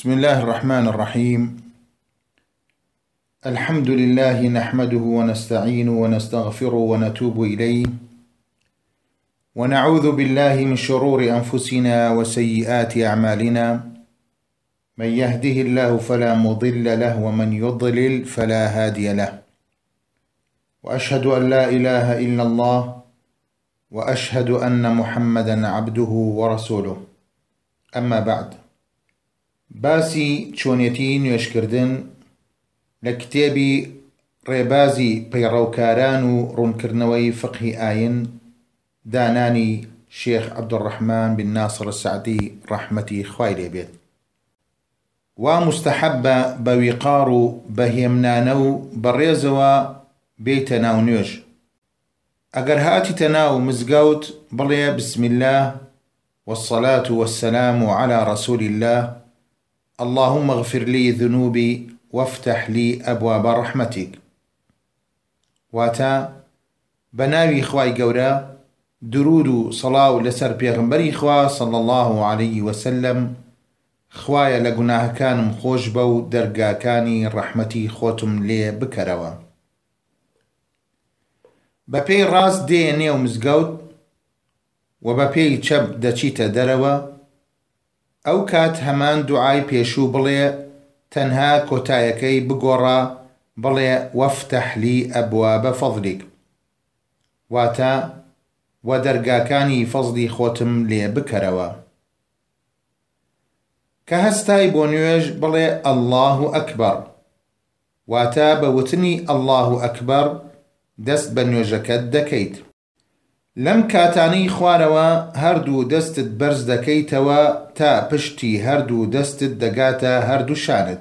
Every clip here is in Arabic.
بسم الله الرحمن الرحيم. الحمد لله نحمده ونستعينه ونستغفره ونتوب إليه. ونعوذ بالله من شرور أنفسنا وسيئات أعمالنا. من يهده الله فلا مضل له ومن يضلل فلا هادي له. وأشهد أن لا إله إلا الله وأشهد أن محمدا عبده ورسوله. أما بعد باسی چۆنیەتی نوێشکردن لە کتێبی ڕێبازی پەیڕەوکاران و ڕوونکردنەوەی فقهی ئاین دانانی شێخ عەبدوڕەحمان بن ناصر سعدی ڕەحمەتی خوای لێبێت. وا مستحەبە بە ویقار و بەهێمنانە و بەڕێزەوە بێتە ناو نوێژ. ئەگەر هاتیتە ناو مزگەوت بڵێ بسم الله والصلاة والسلام على رسول الله اللهم اغفر لي ذنوبي وافتح لي أبواب رحمتك. واتا بەناوی خوای گەورە درود صەڵات لەسەر پێغەمبەری خوا صلى الله عليه وسلم خوایە لە گوناهەکانم ببوورە دەرگاکانی ڕەحمەتی خۆتم لێ بکەرەوە بەپێی ڕاست دێ نێو مزگەوت و بەپێی چەپ دەچیتە دەرەوە ئەو کات هەمان دوعای پێشوو بڵێ تەنها کۆتایەکەی بگۆڕا بڵێ وەفتەحلی ئەبوا بە فەضلیک. واتە وە دەرگاکانی فەزلی خۆتم لێ بکەرەوە. کە هەستای بۆ نوێژ بڵێ ئەلله ئەکبەر. واتە بە وتنی ئەلله ئەکبەر دەست بە نوێژەکەت دەکەیت. لەم کاتانەی خوارەوە هەردوو دەستت بەرز دەکەیتەوە تا پشتی هەردوو دەستت دەگاتە هەردوو شانت.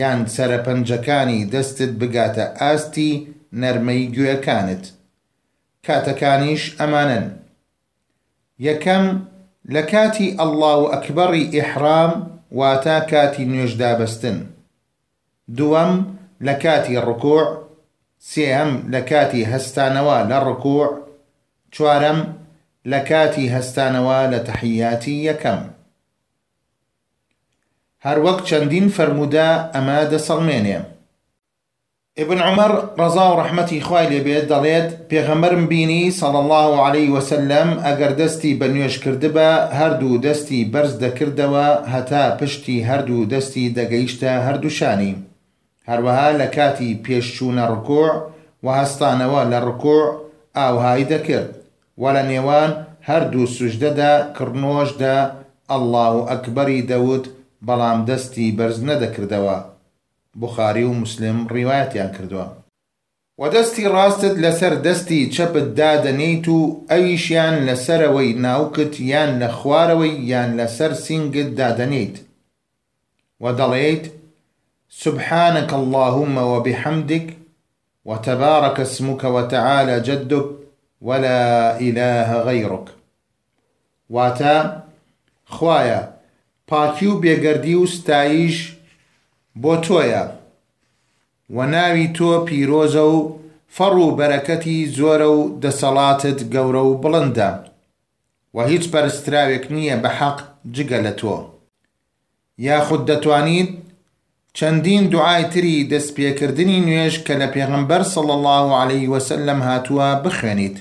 یان سەرپەنجەکانی دەستت بگاتە ئاستی نەرمەی گوێەکانت کاتەکانیش ئەمانن. یەکەم لە کاتی ئەڵڵا و ئەکبەڕی ئیحرام واتە کاتی نوێژدابەستن دووەم لە کاتی ڕکوع. سێهم لە کاتی هەستانەوە لە ڕکوع. چوارەم لە کاتی هەستانەوە لە تەحیاتی یەکەم. هەروەک چەندین فرەرمودا ئەمە دەسەڵمێنێ. ابن عمر ڕزا و ڕەحمەتی خوای لێبێت دەڵێت پێغەمبەرم بینی سەڵ الله عليه وسلم ئەگەر دەستی بە نوێش کردبە هەردوو دەستی بەرز دەکردەوە هەتا پشتی هەردوو دەستی دەگەیشتە هەردووشانی هەروەها لە کاتی پێشچوونە ڕکوع و هەستانەوە لە ڕکوع ئاوهای دەکرد. و لە نێوان هەردوو سوژدەدا کڕنۆشدا ئەله و ئەکبەری دەوت بەڵام دەستی بەرز نەدەکردەوە بخاری و مسلم ڕیوایەتیان کردووە و دەستی ڕاستت لەسەر دەستی چەپت دادەنیت و ئەویشیان لەسەرەوەی ناوکت یان لە خوارەوەی یان لەسەر سینگت دادەنیت و دەڵێیت سبحانك اللهم وبحمدك وتبارك اسمك وتعالى جدك ولا إله غيرك. واتا خوايا پاکی و بێگەردی و ستایش بۆ تۆیە. و ناوی تۆ پیرۆزە و فەڕ و بەرەکەتی زۆرە و دەسەڵاتت گەورە و بڵندە. و هیچ پەرستراوێک نییە بە حەق جگە لە تۆ. تری دەستپێکردنی نوێژ کە لە پێغمبەر سەڵ الله عليه وسلم هاتووە بخوێنیت.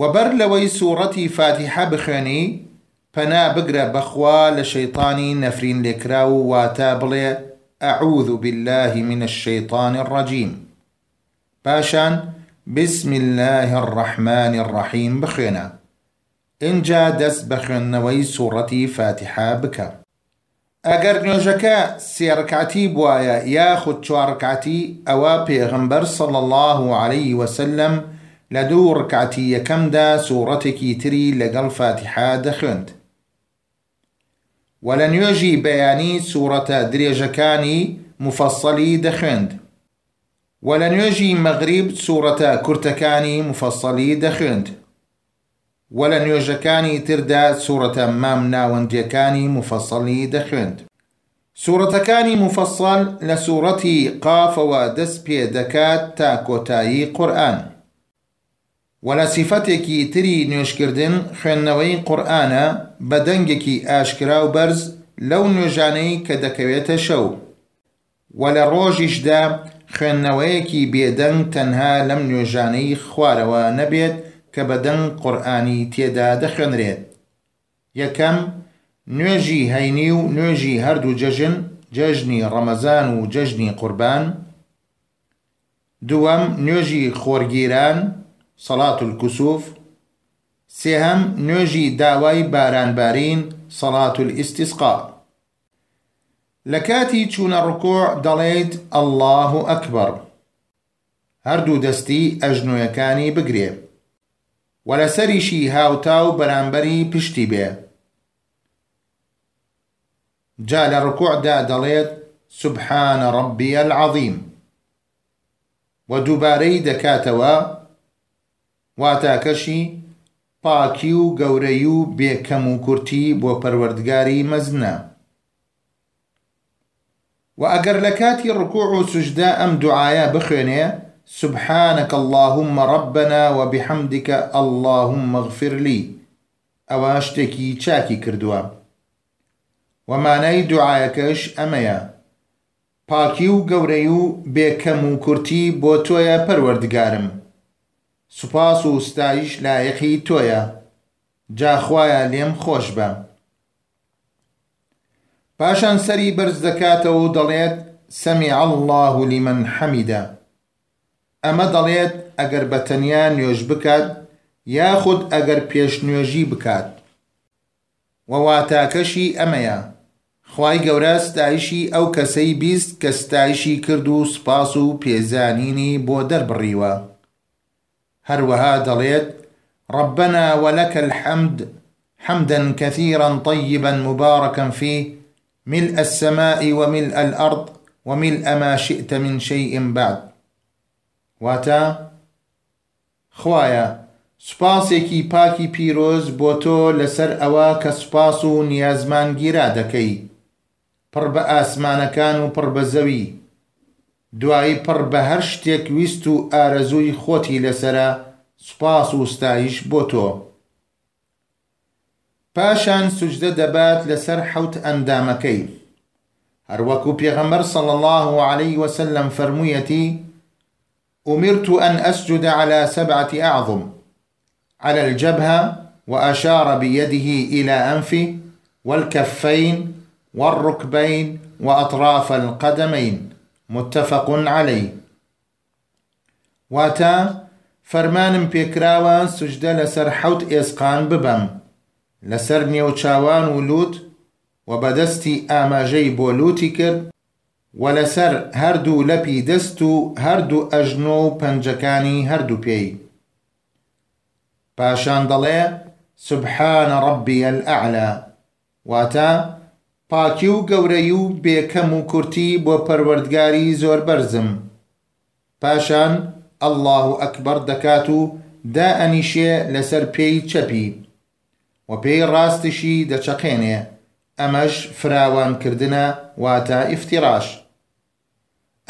وبەر لەوەی سوورەتی فاتیحە بخوێنی پەنا بگرە بەخوا لە شەیطانی نەفرین لێکرا و واتە بڵێ ئەعوذ بالله من الشيطان الرجيم. پاشان بسم الله الرحمن الرحيم بخوێنە اینجا دەست بە خوێندنەوەی سوورەتی فاتحە بکە. ئەگەر نوێژەکە سێڕکاتی بواە یاخود چوارکاتی ئەوە پێغمبەر سەڵ الله عليه وسلم لە دوو ڕکاتی یەکەمدا سوورەتێکی تری لەگەڵ فاتحا دەخوێند و لە نوێژی بەیانی سوورەتە درێژەکانی مفەسەلی دەخوێند و لە نوێژی مەغریب سوورەتە کورتەکانی مفەسەلی دەخوێند و لە نوێژەکانی تردا سوورەتە مام ناوەندیەکانی مفەسەڵی دەخوێند سوورەتەکانی مفەسەڵ لە سوورەتی قافەوە دەست پێ دەکات تا کۆتایی قورئان ولا سیفەتێکی تری نوێژکردن خوێندنەوەی قورئانە بە دەنگێکی ئاشکرا و بەرز لەو نوێژانەی کە دەکەوێتە شەو. وە لە ڕۆژیشدا خوێندنەوەیەکی بێدەنگ تەنها لەم نوێژانەی خوارەوە نەبێت کە بەدەنگ قورآانی تێدا دەخوێنرێت. یەکەم نوێژی هەینی و نوێژی هەردوو جەژن جەژنی ڕەمەزان و جەژنی قوربان. دووەم نوێژی خۆرگیران. سەڵات الکوسوف سێهەم نوێژی داوای بارانبارین سەڵات الاستسقا لە کاتی چوونە ڕکوع دەڵێیت ئەلله ئەکبەر هەردوو دەستی ئەژنوەکانی بگرێ و لەسەریشی هاوتا و بەرامبەری پشتی بێ. جا لە ڕکوعدا دەڵێت سبحانە ڕبیە العظیم. و دووبارەی دەکاتەوە واتاکەشی پاکی و گەورەی و بێکەم و کورتی بۆ پەروەردگاری مەزنە. و ئەگەر لە کاتی ڕکوع و سوژدا ئەم دوعاە بخوێنێ سبحانك اللهم ربنا وبحمدك اللهم اغفر لي ئەوە شتێکی چاکی کردووە. ومانای دوعاەکەش ئەمەیە. پاکی و گەورەی و بێکەم و کورتی بۆ تۆیە پەروەردگارم. سوپاس و ستایش لایەقی تۆیە. جاخوایە لێم خۆش بە. پاشان سەری بەرز دەکاتەوە و دەڵێت سەمی الله لمن حەمیدە. ئەمە دەڵێت ئەگەر بە تەنیا نوێژ بکات یاخود ئەگەر پێش نوێژی بکات. وەواتاکەشی ئەمەیە. خی گەورە ستایشی ئەو کەسەی بیست کە ستایشی کرد و سپاس و پێزانینی بۆ دەربڕیوە. هەروەها دەڵێت ربنا ولك الحمد حمدا كثيرا طيبا مباركا فيه. ملء السماء وملء الأرض وملء ما شئت من شيء بعد. واتە خوایە سوپاسێکی پاکی پیرۆز بۆ تۆ لەسەر ئەوە کە سوپاس و نیازمان گیرا دەکەی. پڕ بە ئاسمانەکان و پڕ بە زەوی. دوایی پڕ بە هەر شتێک ویست و ئارەزووی خۆتی لەسرە سوپاس و بۆ تۆ. پاشان سوجدە دەبات لەسەر حەوت ئەندامەکەی. هەروەکو پێغەمبەر صلى الله عليه وسلم فرموویەتی أمرت أن أسجد على سبعة أعظم. على الجبهة وأشار بيده إلى أنفه والكفين والركبين وأطراف القدمين. متفق عليه. واتا فەرمانم پێکراوە سوژدە لەسەر حوت ئێسقان ببەم. لەسەر نێوچاوان و لووت و بەدەستی ئاماژەی بۆ لوتی کرد و لەسەر هەردوو لەپی دەست و هەردوو ئەژنۆ و پەنجەکانی هەردوو پێی. پاشان پاکی و گەورەی و بێکەم و کورتی بۆ پەروەردگاری زۆر بەرزم. پاشان ئەلله ئەکبەر دەکات و دا ئەنیشێ لەسەر پێی چەپی. و پێی ڕاستشی دەچەقێنێ. ئەمەش فراوانکردنە واتە ئیفتیراش.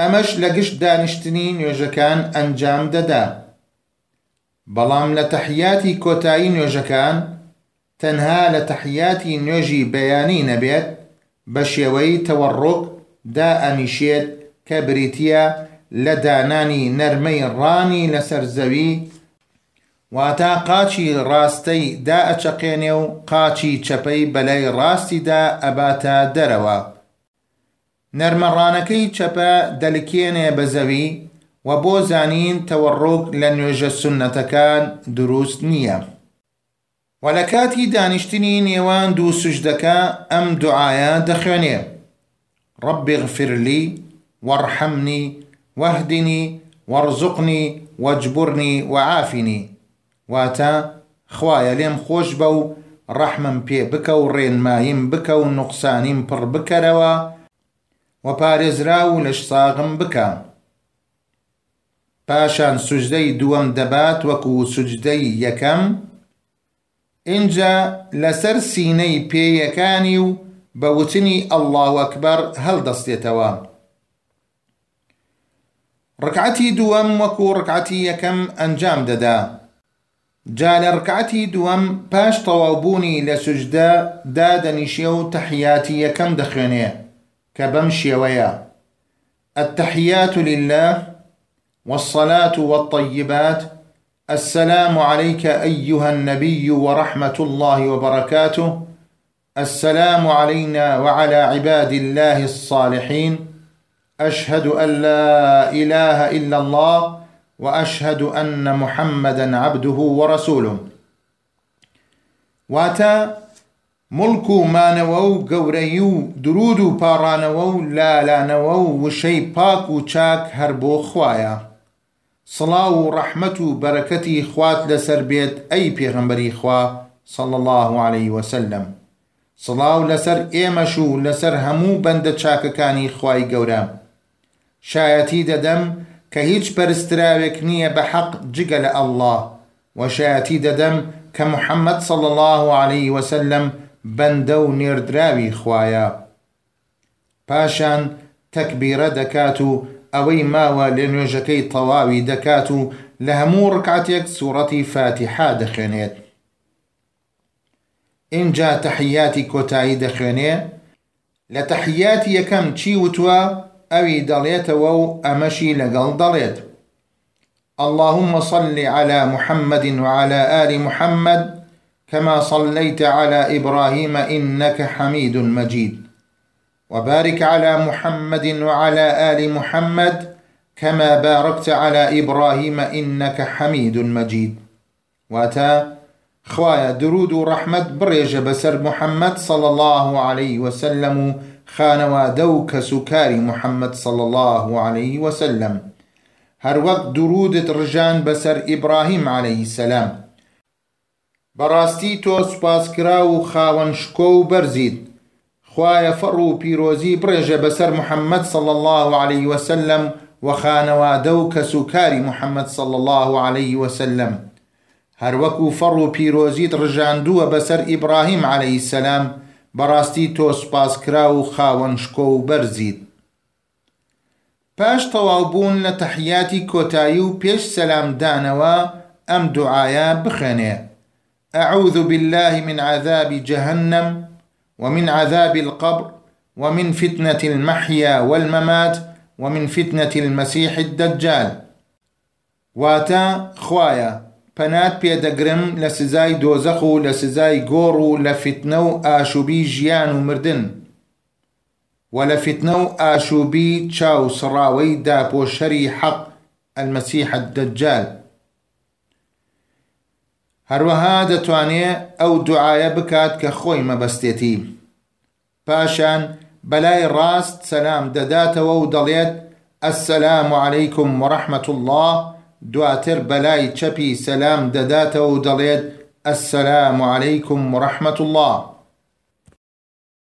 ئەمەش لە گشت دانیشتنی نوێژەکان ئەنجام دەدا. بەڵام لە تەحیاتی کۆتایی نوێژەکان تەنها لە تەحیاتی نوێژی بەیانی نەبێت بە شێوەی تەوەڕۆک دا ئەنیشێت کە بریتە لە دانانی نەرمەی ڕانی لەسەر زەوی واتا قاچی ڕاستەی دا ئەچەقێنێ و قاچی چەپەی بەلای ڕاستیدا ئەباتە دەرەوە. نەرمەڕانەکەی چەپە دەلکێنێ بە زەوی و بۆ زانین تەوەڕۆک لە نوێژە سنەتەکان دروست نییە. و لە کاتی دانیشتنی نێوان دوو سوژدەکە ئەم دوعاە دەخوێنێ. ڕبی غفرلی وەڕحەمنی وەهدنی وەرزقنی وەجبورنی وعافنی واتە خوایە لێم خۆش بە و ڕەحمم پێ بکە و ڕێنماییم بکە و نوقسانیم پڕ بکەرەوە و پارێزرا و لەش ساغم بکە. پاشان سوژدەی دووەم دەبات وەکو سوجدەی یەکەم اینجا لەسەر سینەی پێیەکانی و بە وتنی ئەلله ئەکبەر هەڵدەستێتەوە ڕکعەتی دووەم وەکو ڕکعەتی یەکەم ئەنجام دەدا جا لە ڕکعەتی دووەم پاش تەواوبوونی لە سوجدە دادەنیشێ و تەحیاتی یەکەم دەخوێنێ کە بەم شێوەیە التحيات لله والصلاة والطيبات السلام عليك أيها النبي ورحمة الله وبركاته. السلام علينا وعلى عباد الله الصالحين. أشهد أن لا إله إلا الله وأشهد أن محمدا عبده ورسوله. واتا ملک و مانەوە و گەورەی و درود و پاڕانەوە و لالانەوە و وشەی پاک سڵاو و ڕەحمەت و بەرەکەتی خوات لەسەر بێت ئەی پێغەمبەری خوا صڵ الله عليه وسلم سڵاو لەسەر ئێمەش و لەسەر هەموو بەندە چاکەکانی خوای گەورە. شایەتی دەدەم کە هیچ پەرستراوێک نییە بە حەق جگە لە ئەله وەشایەتی دەدەم کە محەممەد صل الله عليه وسلم بەندە و نێردراوی خوایە. پاشان تەکبیرە دەکات و ئەوەی ماوە لە نوێژەکەی تەواوی دەکات و لە هەموو ڕکاتێک سوورەتی فاتیحا دەخوێنێت اینجا تەحیاتی کۆتایی دەخوێنێ لە تەحیاتی یەکەم چی وتووە ئەوی دەڵێتەوە و اللهم صل على محمد وعلى آل محمد كما صليت على إبراهيم إنك حميد مجيد. وبارك على محمد وعلى آل محمد كما باركت على إبراهيم إنك حميد مجيد. واتا خوایە درود و ڕەحمەت بڕێژە بەسەر محمد صلى الله عليه وسلم خانەوادە و کەس و کاری محەممەد صل الله عليه وسلم. هەروەک درودت ڕژان بەسەر ئیبراهیم عليه السلام بەڕاستی تۆ سوپاسکرا و خاوەن شکۆ و بەرزیت خوایە فەڕ و پیرۆزی بڕێژە بەسەر محەممەد صل الله عليه وسلم و خانەوادە و کەسوکاری محەممەد صل الله عليه وسلم هەروەکو فەڕ و پیرۆزیت ڕژاندووە بەسەر ئیبراهیم عليه سەسلام بەڕاستی تۆ سپاسکرا و خاوەنشکۆ و بەرزیت پاش تەواوبوون لە تەحیاتی کۆتایی و پێش سەلامدانەوە ئەم دوعاە بخێنێ. أعوذ بالله من عذاب جهنم. ومن عذاب القبر ومن فتنة المحيا والممات ومن فتنة المسيح الدجال. واتا خوايا پەنات پێدەگرم لە سزای دۆزەخ و لە سزای گۆڕ و لە فتنە و ئاشوبی ژیان و مردن. و لە فتنە و ئاشوبی چاو سڕاوەی داپۆشەری حەق الدەجال هەروەها دەتوانێت ئەو دوعاە بکات کە خۆی مەبەستێتی. پاشان بەلای ڕاست سەسلام دەداتەوە و دەڵێت ئەسەسلام عەلەیکم وڕەحمەت الله دواتر بەلای چەپی سەسلام دەداتەوە و دەڵێت ئەسەسلام عەلەیکم وڕەحمەت الله